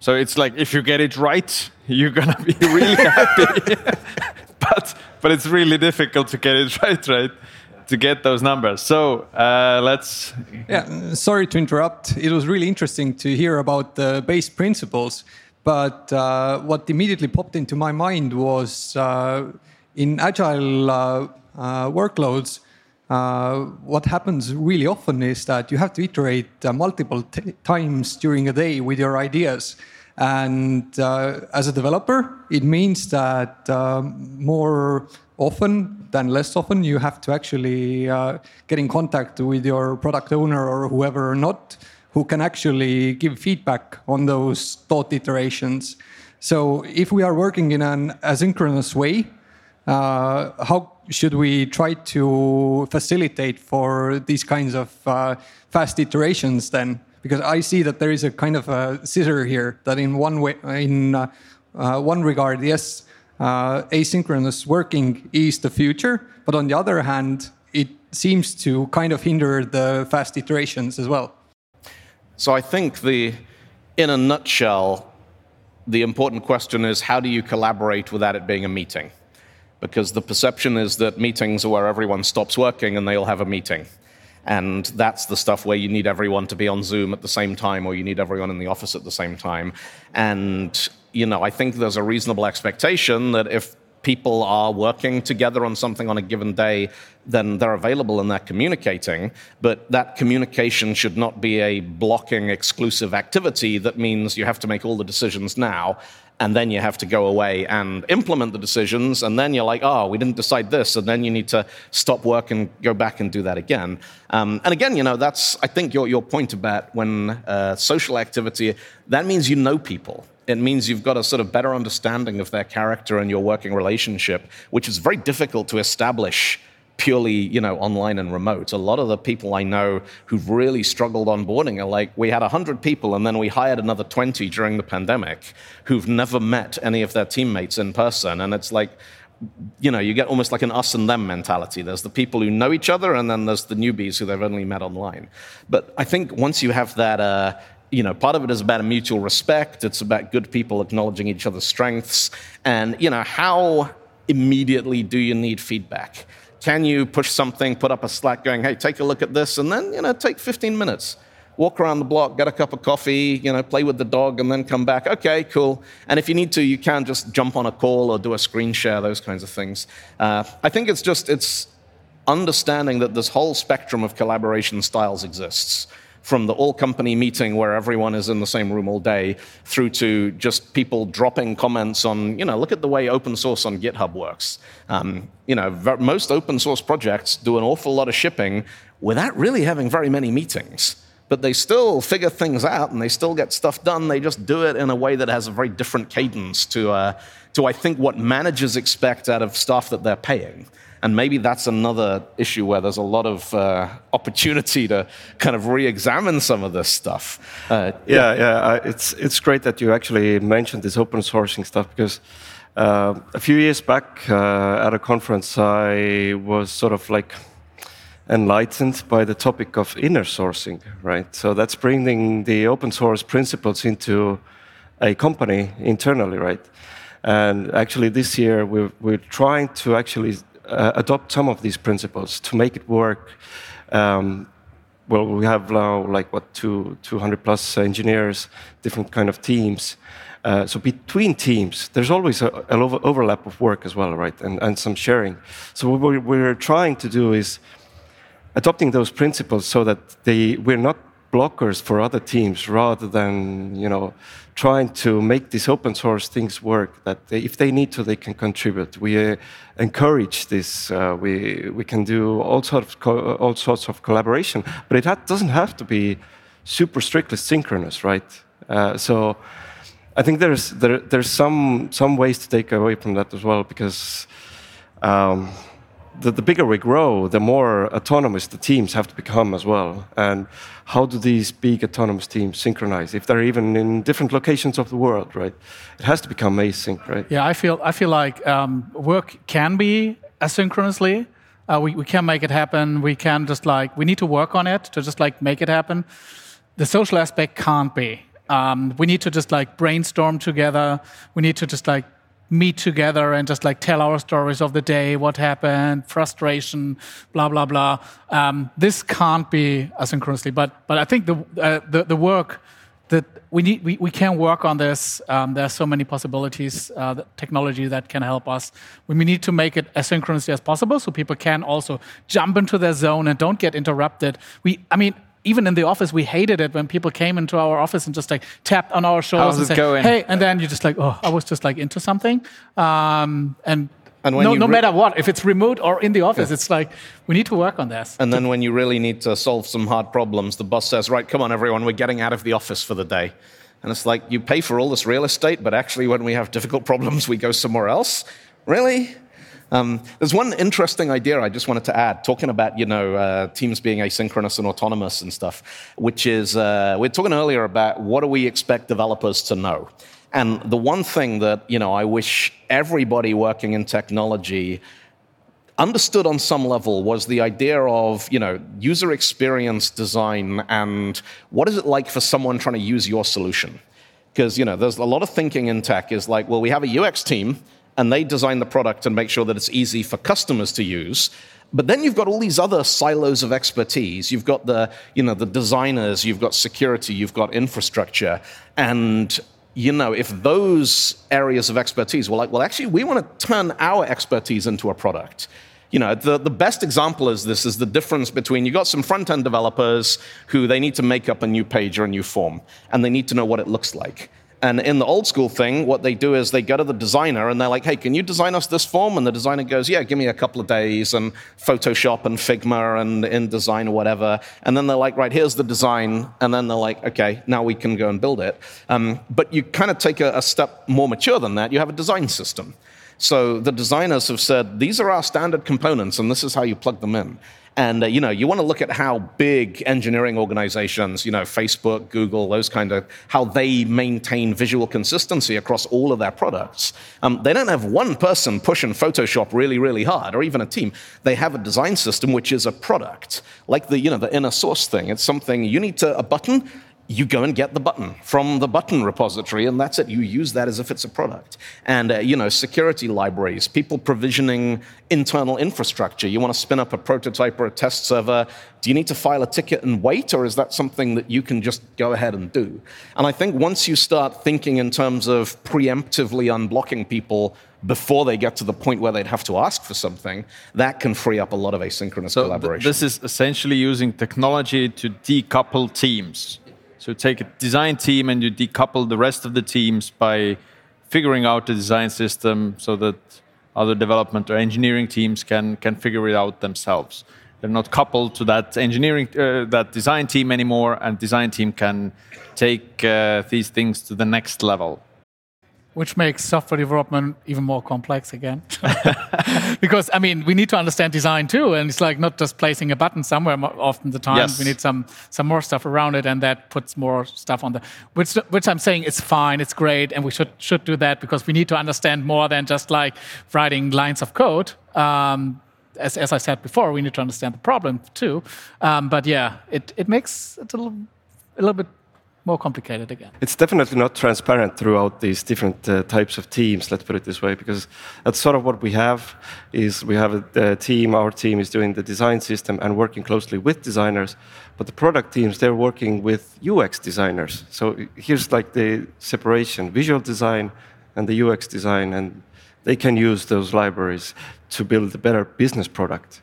So it's like if you get it right, you're gonna be really happy. but but it's really difficult to get it right, right? To get those numbers. So uh, let's. Yeah, sorry to interrupt. It was really interesting to hear about the base principles. But uh, what immediately popped into my mind was in agile uh, workloads, uh, what happens really often is that you have to iterate uh, multiple times during a day with your ideas. And as a developer, it means that more often than less often you have to actually uh, get in contact with your product owner or whoever or not who can actually give feedback on those thought iterations so if we are working in an asynchronous way uh, how should we try to facilitate for these kinds of uh, fast iterations then? Because I see that there is a kind of a scissor here that in one way, in uh, uh, one regard, yes, uh, asynchronous working is the future, but on the other hand, it seems to kind of hinder the fast iterations as well. So I think the, in a nutshell, the important question is how do you collaborate without it being a meeting? because the perception is that meetings are where everyone stops working and they all have a meeting. And that's the stuff where you need everyone to be on Zoom at the same time, or you need everyone in the office at the same time. And, you know, I think there's a reasonable expectation that if people are working together on something on a given day, then they're available and they're communicating. But that communication should not be a blocking exclusive activity that means you have to make all the decisions now and then you have to go away and implement the decisions, and then you're like, oh, we didn't decide this, and then you need to stop work and go back and do that again. Um, and again, you know, that's, I think, your, your point about when uh, social activity, that means you know people. It means you've got a sort of better understanding of their character and your working relationship, which is very difficult to establish purely, you know, online and remote. A lot of the people I know who've really struggled onboarding are like, we had 100 people and then we hired another 20 during the pandemic who've never met any of their teammates in person. And it's like, you know, you get almost like an us and them mentality. There's the people who know each other, and then there's the newbies who they've only met online. But I think once you have that, uh, you know, part of it is about a mutual respect. It's about good people acknowledging each other's strengths. And, you know, how immediately do you need feedback? Can you push something, put up a Slack going, hey, take a look at this, and then, you know, take 15 minutes. Walk around the block, get a cup of coffee, you know, play with the dog, and then come back. Okay, cool. And if you need to, you can just jump on a call or do a screen share, those kinds of things. Uh, I think it's just, it's understanding that this whole spectrum of collaboration styles exists from the all company meeting where everyone is in the same room all day through to just people dropping comments on, you know, look at the way open source on GitHub works. Um, you know, most open source projects do an awful lot of shipping without really having very many meetings. But they still figure things out and they still get stuff done. They just do it in a way that has a very different cadence to, uh, to I think, what managers expect out of staff that they're paying. And maybe that's another issue where there's a lot of uh, opportunity to kind of re-examine some of this stuff. Uh, yeah, yeah, uh, it's it's great that you actually mentioned this open sourcing stuff because uh, a few years back uh, at a conference I was sort of like enlightened by the topic of inner sourcing, right? So that's bringing the open source principles into a company internally, right? And actually, this year we're, we're trying to actually uh, adopt some of these principles to make it work. Um, well, we have now like what two, 200 plus engineers, different kind of teams. Uh, so between teams, there's always a, an overlap of work as well, right? And, and some sharing. So what we're trying to do is adopting those principles so that they, we're not blockers for other teams rather than you know trying to make these open source things work that they, if they need to they can contribute. We uh, encourage this uh, we we can do all sorts of all sorts of collaboration but it ha doesn't have to be super strictly synchronous right? Uh, so I think there's there, there's some some ways to take away from that as well because um, the, the bigger we grow, the more autonomous the teams have to become as well. And how do these big autonomous teams synchronize if they're even in different locations of the world, right? It has to become async, right? Yeah, I feel I feel like um, work can be asynchronously. Uh, we, we can make it happen. We can just like we need to work on it to just like make it happen. The social aspect can't be. Um, we need to just like brainstorm together. We need to just like meet together and just like tell our stories of the day, what happened, frustration, blah blah blah. Um, this can't be asynchronously, but but I think the uh, the, the work that we need we, we can work on this. Um, there are so many possibilities, uh, technology that can help us. We need to make it as synchronously as possible, so people can also jump into their zone and don't get interrupted. We, I mean, even in the office, we hated it when people came into our office and just like tapped on our shoulders and said, going? "Hey," and then you're just like, "Oh, I was just like into something," um, and. And when no, no re- matter what, if it's remote or in the office, it's like we need to work on this. And then when you really need to solve some hard problems, the boss says, Right, come on, everyone, we're getting out of the office for the day. And it's like, you pay for all this real estate, but actually, when we have difficult problems, we go somewhere else? Really? Um, there's one interesting idea I just wanted to add, talking about you know uh, teams being asynchronous and autonomous and stuff, which is uh, we are talking earlier about what do we expect developers to know, and the one thing that you know I wish everybody working in technology understood on some level was the idea of you know user experience design and what is it like for someone trying to use your solution? Because you know there's a lot of thinking in tech is like well we have a ux team and they design the product and make sure that it's easy for customers to use but then you've got all these other silos of expertise you've got the you know the designers you've got security you've got infrastructure and you know, if those areas of expertise were like, well, actually, we want to turn our expertise into a product. You know, the, the best example is this is the difference between you've got some front end developers who they need to make up a new page or a new form, and they need to know what it looks like. And in the old school thing, what they do is they go to the designer and they're like, hey, can you design us this form? And the designer goes, yeah, give me a couple of days and Photoshop and Figma and InDesign or whatever. And then they're like, right, here's the design. And then they're like, okay, now we can go and build it. Um, but you kind of take a, a step more mature than that. You have a design system. So the designers have said, these are our standard components and this is how you plug them in. And uh, you know, you want to look at how big engineering organizations, you know, Facebook, Google, those kind of, how they maintain visual consistency across all of their products. Um, they don't have one person pushing Photoshop really, really hard, or even a team. They have a design system which is a product, like the you know the inner source thing. It's something you need to a button you go and get the button from the button repository, and that's it. You use that as if it's a product. And uh, you know, security libraries, people provisioning internal infrastructure. You want to spin up a prototype or a test server. Do you need to file a ticket and wait, or is that something that you can just go ahead and do? And I think once you start thinking in terms of preemptively unblocking people before they get to the point where they'd have to ask for something, that can free up a lot of asynchronous So th- collaboration. this is essentially using technology to decouple teams. So take a design team and you decouple the rest of the teams by figuring out the design system so that other development or engineering teams can can figure it out themselves. They're not coupled to that engineering uh, that design team anymore, and design team can take uh, these things to the next level. Which makes software development even more complex again. because I mean, we need to understand design too, and it's like not just placing a button somewhere. Often the time, Yes. we need some some more stuff around it, and that puts more stuff on the. Which which I'm saying it's fine, it's great, and we should should do that because we need to understand more than just like writing lines of code. Um, as, as I said before, we need to understand the problem too. Um, but yeah, it, it makes it a little, a little bit more complicated again. It's definitely not transparent throughout these different uh, types of teams. Let's put it this way, because that's sort of what we have. Is we have a, a team. Our team is doing the design system and working closely with designers, but the product teams they're working with UX designers. So here's like the separation: visual design and the UX design, and they can use those libraries to build a better business product,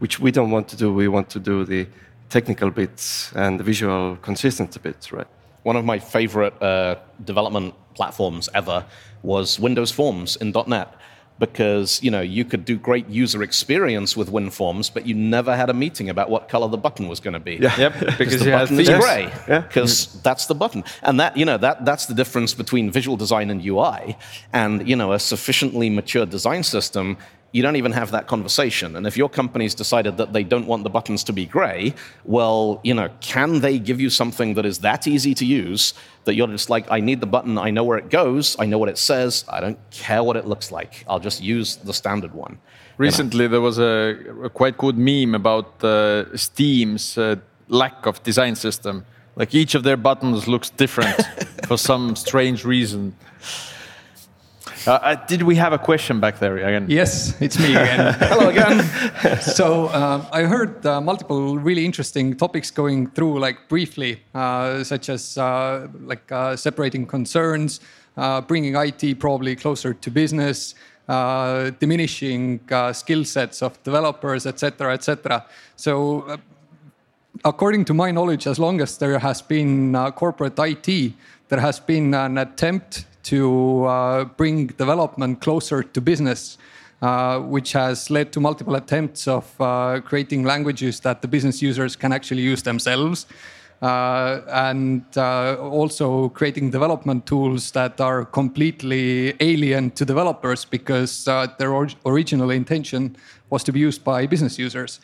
which we don't want to do. We want to do the technical bits and the visual consistency bits, right? One of my favorite uh, development platforms ever was Windows Forms in .NET because you know you could do great user experience with WinForms, but you never had a meeting about what color the button was going to be. Yeah. Yep, because the you had button is themes. gray Yeah. because that's the button and that you know that that's the difference between visual design and ui and you know a sufficiently mature design system you don't even have that conversation. And if your company's decided that they don't want the buttons to be gray well you know can they give you something that is that easy to use that you're just like i need the button. I know where it goes. I know what it says. I don't care what it looks like. I'll just use the standard one. Recently, there was a, a quite good meme about uh, Steam's uh, lack of design system. Like each of their buttons looks different for some strange reason. Uh, uh, did we have a question back there again? Yes, it's me again. hello again so um, I heard uh, multiple really interesting topics going through, like briefly, uh, such as uh, like uh, separating concerns, uh, bringing IT probably closer to business, uh, diminishing uh, skill sets of developers, etc., etc. So. Uh, according to my knowledge, as long as there has been uh, corporate IT, there has been an attempt to uh, bring development closer to business, uh, which has led to multiple attempts of uh, creating languages that the business users can actually use themselves. Uh, and uh, also creating development tools that are completely alien to developers because uh, their or- original intention was to be used by business users.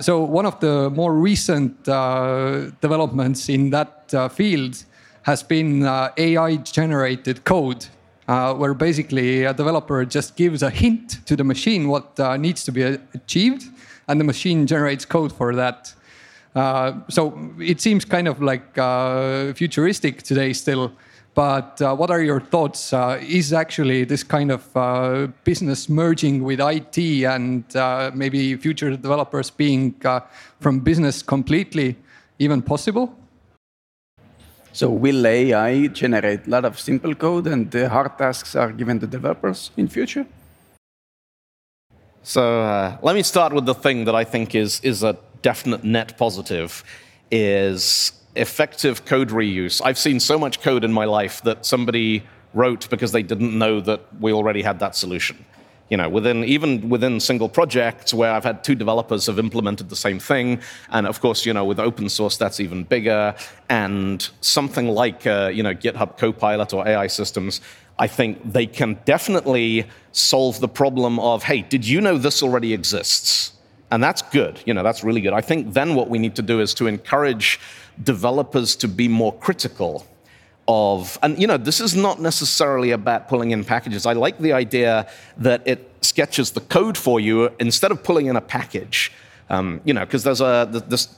So one of the more recent developments in that field has been uh, AI-generated code, uh, where basically a developer just gives a hint to the machine what uh, needs to be achieved, and the machine generates code for that. Uh, so it seems kind of like uh, futuristic today still. But uh, what are your thoughts? Is actually this kind of business merging with IT and maybe future developers being from business completely even possible? So will AI generate a lot of simple code and the hard tasks are given to developers in future? So uh, let me start with the thing that I think is, is a definite net positive is effective code reuse. I've seen so much code in my life that somebody wrote because they didn't know that we already had that solution. You know, within even within single projects where I've had two developers have implemented the same thing, and of course, you know, with open source that's even bigger. And something like uh, you know GitHub Copilot or AI systems, I think they can definitely solve the problem of hey, did you know this already exists? And that's good. You know, that's really good. I think then what we need to do is to encourage developers to be more critical of, and you know, this is not necessarily about pulling in packages. I like the idea that it sketches the code for you instead of pulling in a package. Um, you know, because there's a this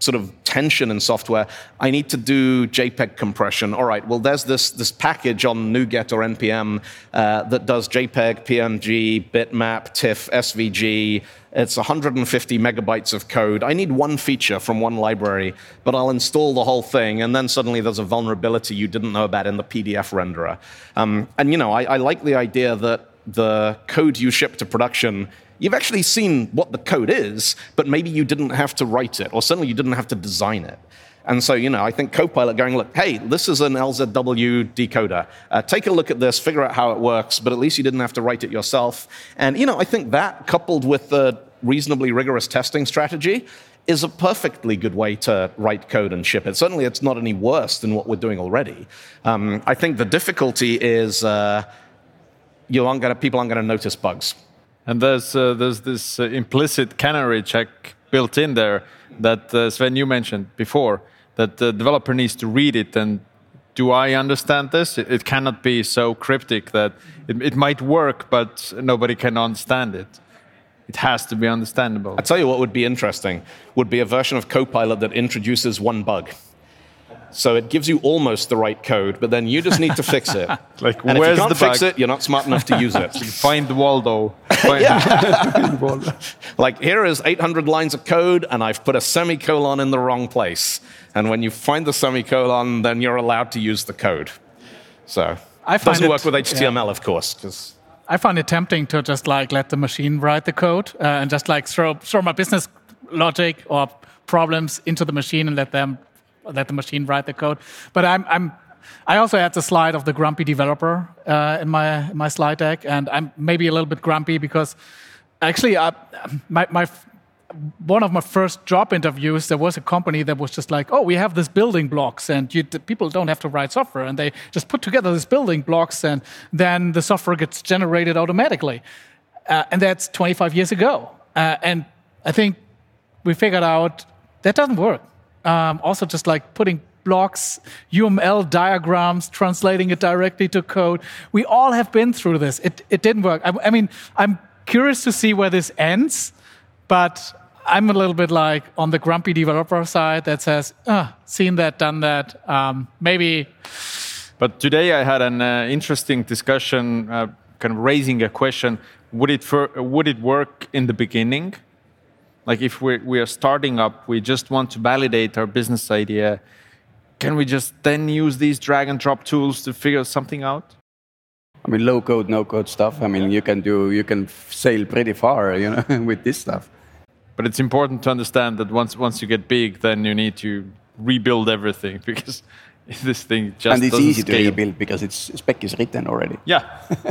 sort of tension in software. I need to do JPEG compression. All right, well, there's this, this package on NuGet or NPM uh, that does JPEG, PNG, bitmap, TIFF, SVG. It's 150 megabytes of code. I need one feature from one library, but I'll install the whole thing, and then suddenly there's a vulnerability you didn't know about in the PDF renderer. Um, and, you know, I, I like the idea that the code you ship to production You've actually seen what the code is, but maybe you didn't have to write it, or certainly you didn't have to design it. And so, you know, I think Copilot going, look, hey, this is an LZW decoder. Uh, take a look at this, figure out how it works, but at least you didn't have to write it yourself. And, you know, I think that coupled with the reasonably rigorous testing strategy is a perfectly good way to write code and ship it. Certainly, it's not any worse than what we're doing already. Um, I think the difficulty is uh, you aren't gonna, people aren't going to notice bugs. And there's uh, there's this uh, implicit canary check built in there that uh, Sven you mentioned before that the developer needs to read it and do I understand this? It, it cannot be so cryptic that it, it might work, but nobody can understand it. It has to be understandable. I tell you what would be interesting would be a version of Copilot that introduces one bug. So it gives you almost the right code, but then you just need to fix it. Like, and where's if you can't the fix bug? it, you're not smart enough to use it. Find the Waldo. Find like here is 800 lines of code, and I've put a semicolon in the wrong place. And when you find the semicolon, then you're allowed to use the code. So I it find doesn't it- work with HTML, of course, because I found it tempting to just like let the machine write the code uh, and just like throw throw my business logic or problems into the machine and let them let the machine write the code. But I'm, I'm I also had the slide of the grumpy developer uh, in my in my slide deck, and I'm maybe a little bit grumpy because actually, uh, my, my one of my first job interviews, there was a company that was just like, "Oh, we have these building blocks, and you, people don't have to write software, and they just put together these building blocks, and then the software gets generated automatically." Uh, and that's 25 years ago, uh, and I think we figured out that doesn't work. Um, also, just like putting blocks, UML diagrams, translating it directly to code. We all have been through this. It, it didn't work. I, I mean, I'm curious to see where this ends, but I'm a little bit like on the grumpy developer side that says, oh, seen that, done that. Um, maybe. But today I had an uh, interesting discussion, uh, kind of raising a question: Would it would it work in the beginning? Like if we we are starting up, we just want to validate our business idea can we just then use these drag and drop tools to figure something out? I mean, low code, no code stuff. I mean, you can do, you can sail pretty far, you know, with this stuff. But it's important to understand that once once you get big, then you need to rebuild everything because this thing just and it's easy scale. to rebuild because its spec is written already. Yeah.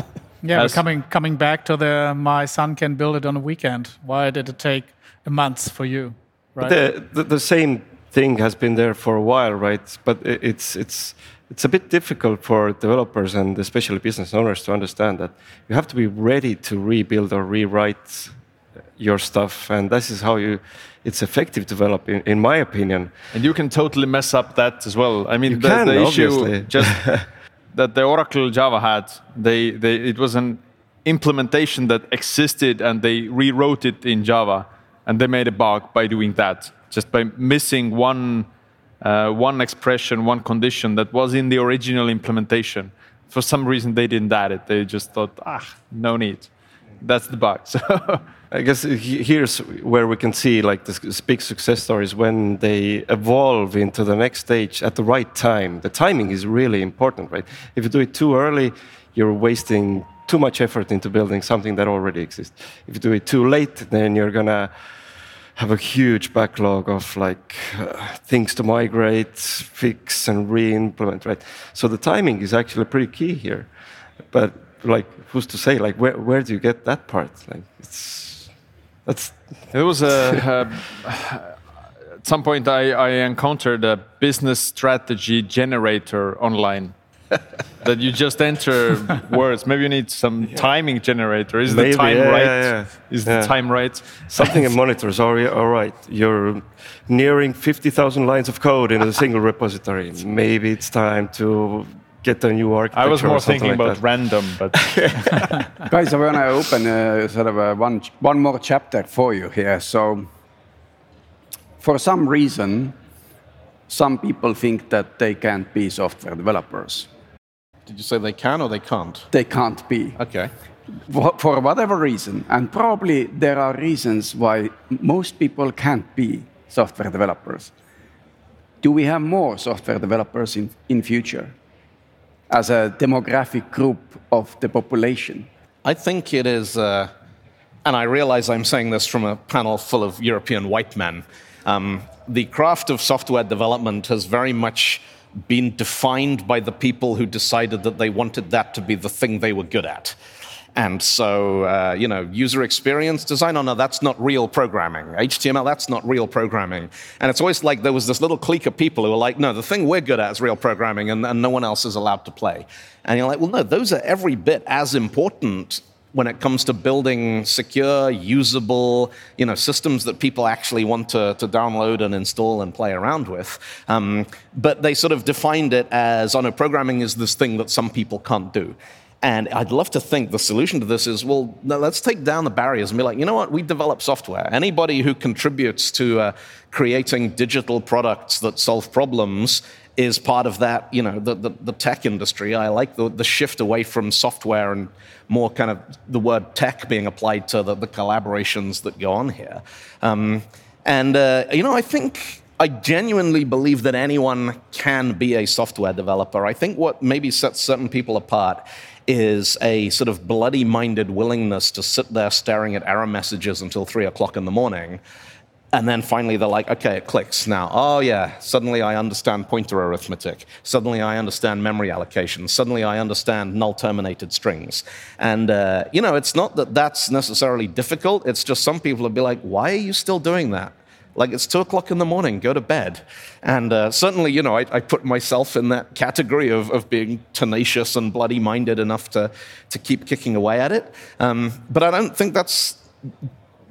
yeah, As, coming coming back to the my son can build it on a weekend. Why did it take a month for you? Right. The, the, the same thing has been there for a while, right? But it's it's it's a bit difficult for developers and especially business owners to understand that you have to be ready to rebuild or rewrite your stuff, and this is how you. It's effective to develop, in, in my opinion. And you can totally mess up that as well. I mean, you the, can, the issue just that the Oracle Java had, they, they it was an implementation that existed, and they rewrote it in Java, and they made a bug by doing that just by missing one, uh, one expression, one condition that was in the original implementation. For some reason, they didn't add it. They just thought, ah, no need. That's the bug. So I guess here's where we can see like the big success stories when they evolve into the next stage at the right time. The timing is really important, right? If you do it too early, you're wasting too much effort into building something that already exists. If you do it too late, then you're gonna have a huge backlog of like uh, things to migrate, fix, and re-implement. Right. So the timing is actually pretty key here. But like, who's to say? Like, where where do you get that part? Like, it's that's. There was a. at some point, I, I encountered a business strategy generator online that you just enter words. Maybe you need some yeah. timing generator. Is Maybe, the time yeah, right? Yeah, Is the time right? Something in monitors. All right, all right. You're nearing 50,000 lines of code in a single repository. Maybe it's time to get a new architecture. I was more thinking like about that. random, but guys, I want to open a, sort of a one one more chapter for you here. So, for some reason, some people think that they can't be software developers. Did you say they can or they can't? They can't be. Okay. For whatever reason, and probably there are reasons why most people can't be software developers. Do we have more software developers in, in future as a demographic group of the population? I think it is, uh, and I realize I'm saying this from a panel full of European white men. Um, the craft of software development has very much been defined by the people who decided that they wanted that to be the thing they were good at. And so, uh, you know, user experience design, oh no, that's not real programming. HTML, that's not real programming. And it's always like there was this little clique of people who were like, no, the thing we're good at is real programming, and, and no one else is allowed to play. And you're like, well, no, those are every bit as important when it comes to building secure, usable, you know, systems that people actually want to, to download and install and play around with. Um, but they sort of defined it as, oh no, programming is this thing that some people can't do. And I'd love to think the solution to this is, well, let's take down the barriers and be like, you know what, we develop software. Anybody who contributes to uh, creating digital products that solve problems is part of that, you know, the, the, the tech industry. I like the, the, shift away from software and more kind of the word tech being applied to the, the collaborations that go on here. Um, and, uh, you know, I think I genuinely believe that anyone can be a software developer. I think what maybe sets certain people apart is a sort of bloody minded willingness to sit there staring at error messages until three o'clock in the morning and then finally they're like, okay, it clicks now. Oh, yeah, suddenly I understand pointer arithmetic. Suddenly I understand memory allocation. Suddenly I understand null terminated strings. And, uh, you know, it's not that that's necessarily difficult. It's just some people will be like, why are you still doing that? Like it's two o'clock in the morning, go to bed. And uh, certainly, you know, I, I, put myself in that category of, of being tenacious and bloody minded enough to, to keep kicking away at it. Um, but I don't think that's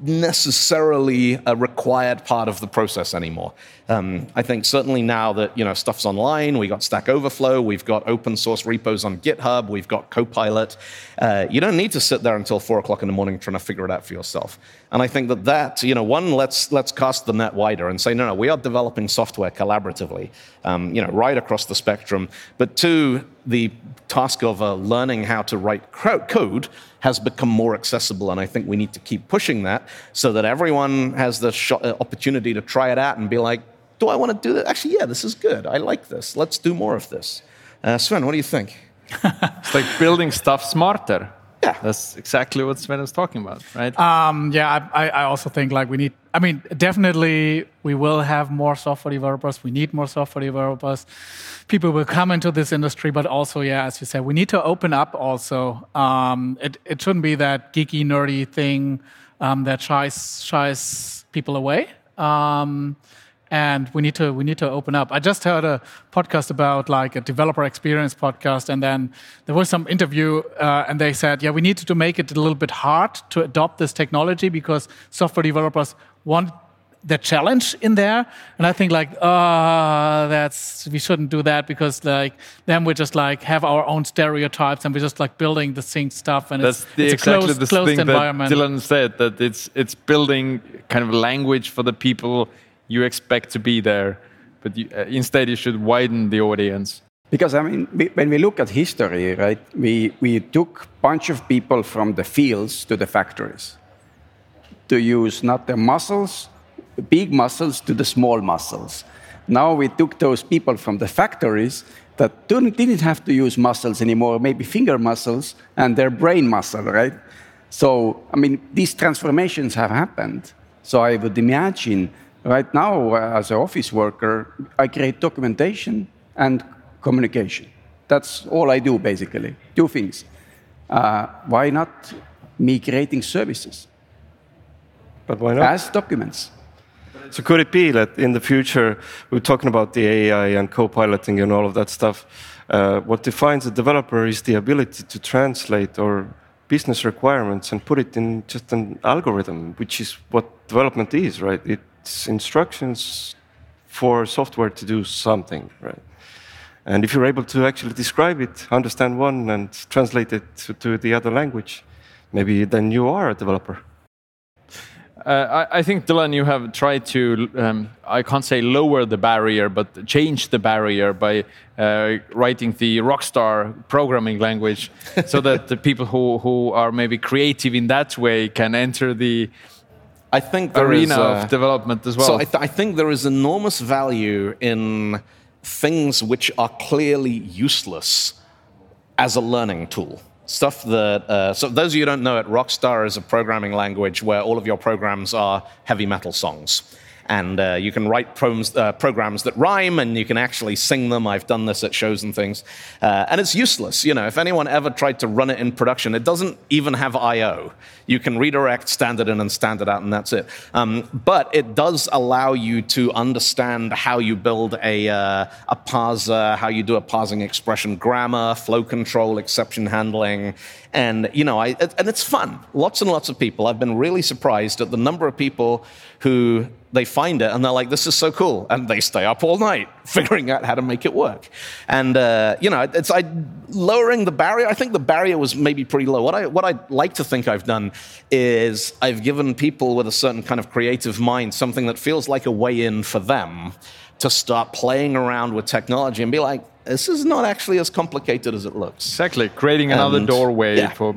necessarily a required part of the process anymore. Um, I think certainly now that you know stuff's online, we got Stack Overflow, we've got open source repos on GitHub, we've got Copilot. Uh, you don't need to sit there until four o'clock in the morning trying to figure it out for yourself. And I think that that you know one let's let's cast the net wider and say no no we are developing software collaboratively, um, you know right across the spectrum. But two the task of uh, learning how to write code has become more accessible, and I think we need to keep pushing that so that everyone has the uh, opportunity to try it out and be like, do I want to do that? Actually, yeah, this is good. I like this. Let's do more of this. Uh, Sven, what do you think? it's like building stuff smarter. Yeah, that's exactly what Sven is talking about, right? Um, yeah, I, I also think like we need. I mean, definitely we will have more software developers. We need more software developers. People will come into this industry, but also, yeah, as you said, we need to open up. Also, um, it it shouldn't be that geeky, nerdy thing um, that shies shies people away. Um, and we need to we need to open up. I just heard a podcast about like a developer experience podcast, and then there was some interview, uh, and they said, yeah, we need to make it a little bit hard to adopt this technology because software developers want the challenge in there, and I think like, uh, that's we shouldn't do that because like then we just like have our own stereotypes and we're just like building the same stuff, and that's it's, the, it's exactly a closed, the closed thing environment. that Dylan said that it's it's building kind of language for the people you expect to be there, but you, uh, instead you should widen the audience. Because I mean, we, when we look at history, right, we, we took bunch of people from the fields to the factories to use not the muscles, the big muscles, to the small muscles. Now we took those people from the factories that didn't have to use muscles anymore, maybe finger muscles and their brain muscle, right? So, I mean, these transformations have happened. So I would imagine Right now, uh, as an office worker, I create documentation and communication. That's all I do, basically. Two things. Uh, why not me creating services? But why not? As documents. So could it be that in the future, we're talking about the AI and co-piloting and all of that stuff. Uh, what defines a developer is the ability to translate or business requirements and put it in just an algorithm, which is what development is, right? It it's instructions for software to do something, right? And if you're able to actually describe it, understand one, and translate it to, to the other language, maybe then you are a developer. Uh, I, I, think, Dylan, you have tried to, um, I can't say lower the barrier, but change the barrier by uh, writing the Rockstar programming language so that the people who, who are maybe creative in that way can enter the, I think there arena is, uh, of development as well. So I, th I, think there is enormous value in things which are clearly useless as a learning tool. Stuff that, uh, so those of you who don't know it, Rockstar is a programming language where all of your programs are heavy metal songs and uh, you can write uh, programs that rhyme and you can actually sing them. I've done this at shows and things. Uh, and it's useless. You know, if anyone ever tried to run it in production, it doesn't even have I.O. You can redirect, standard in and standard out, and that's it. Um, but it does allow you to understand how you build a, uh, a parser, how you do a parsing expression, grammar, flow control, exception handling. And, you know, I, and it's fun. Lots and lots of people. I've been really surprised at the number of people who they find it and they're like, this is so cool. And they stay up all night figuring out how to make it work. And, uh, you know, it's I, lowering the barrier. I think the barrier was maybe pretty low. What I, what I like to think I've done is I've given people with a certain kind of creative mind something that feels like a way in for them to start playing around with technology and be like, this is not actually as complicated as it looks. Exactly, creating another and, doorway yeah. for.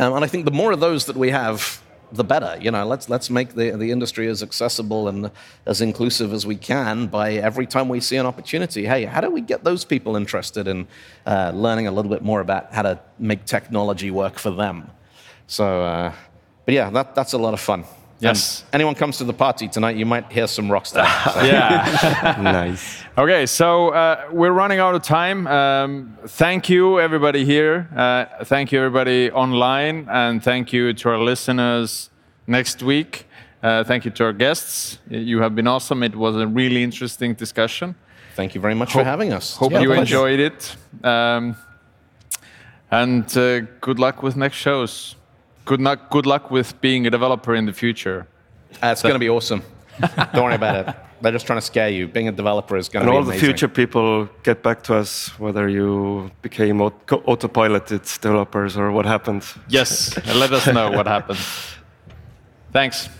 Um, and I think the more of those that we have, the better. You know, let's let's make the the industry as accessible and as inclusive as we can by every time we see an opportunity. Hey, how do we get those people interested in uh, learning a little bit more about how to make technology work for them? So, uh, but yeah, that that's a lot of fun. Yes. And anyone comes to the party tonight, you might hear some Rockstar. So. Yeah. nice. Okay, so uh, we're running out of time. Um, thank you, everybody here. Uh, thank you, everybody online, and thank you to our listeners next week. Uh, thank you to our guests. You have been awesome. It was a really interesting discussion. Thank you very much for having us. Hope Yeah, you enjoyed it. Um, and uh, good luck with next shows. Good luck, good luck with being a developer in the future. Uh, it's going to be awesome. Don't worry about it. They're just trying to scare you. Being a developer is going And to be all the future people get back to us whether you became aut- autopiloted developers or what happened. Yes, let us know what happened. Thanks.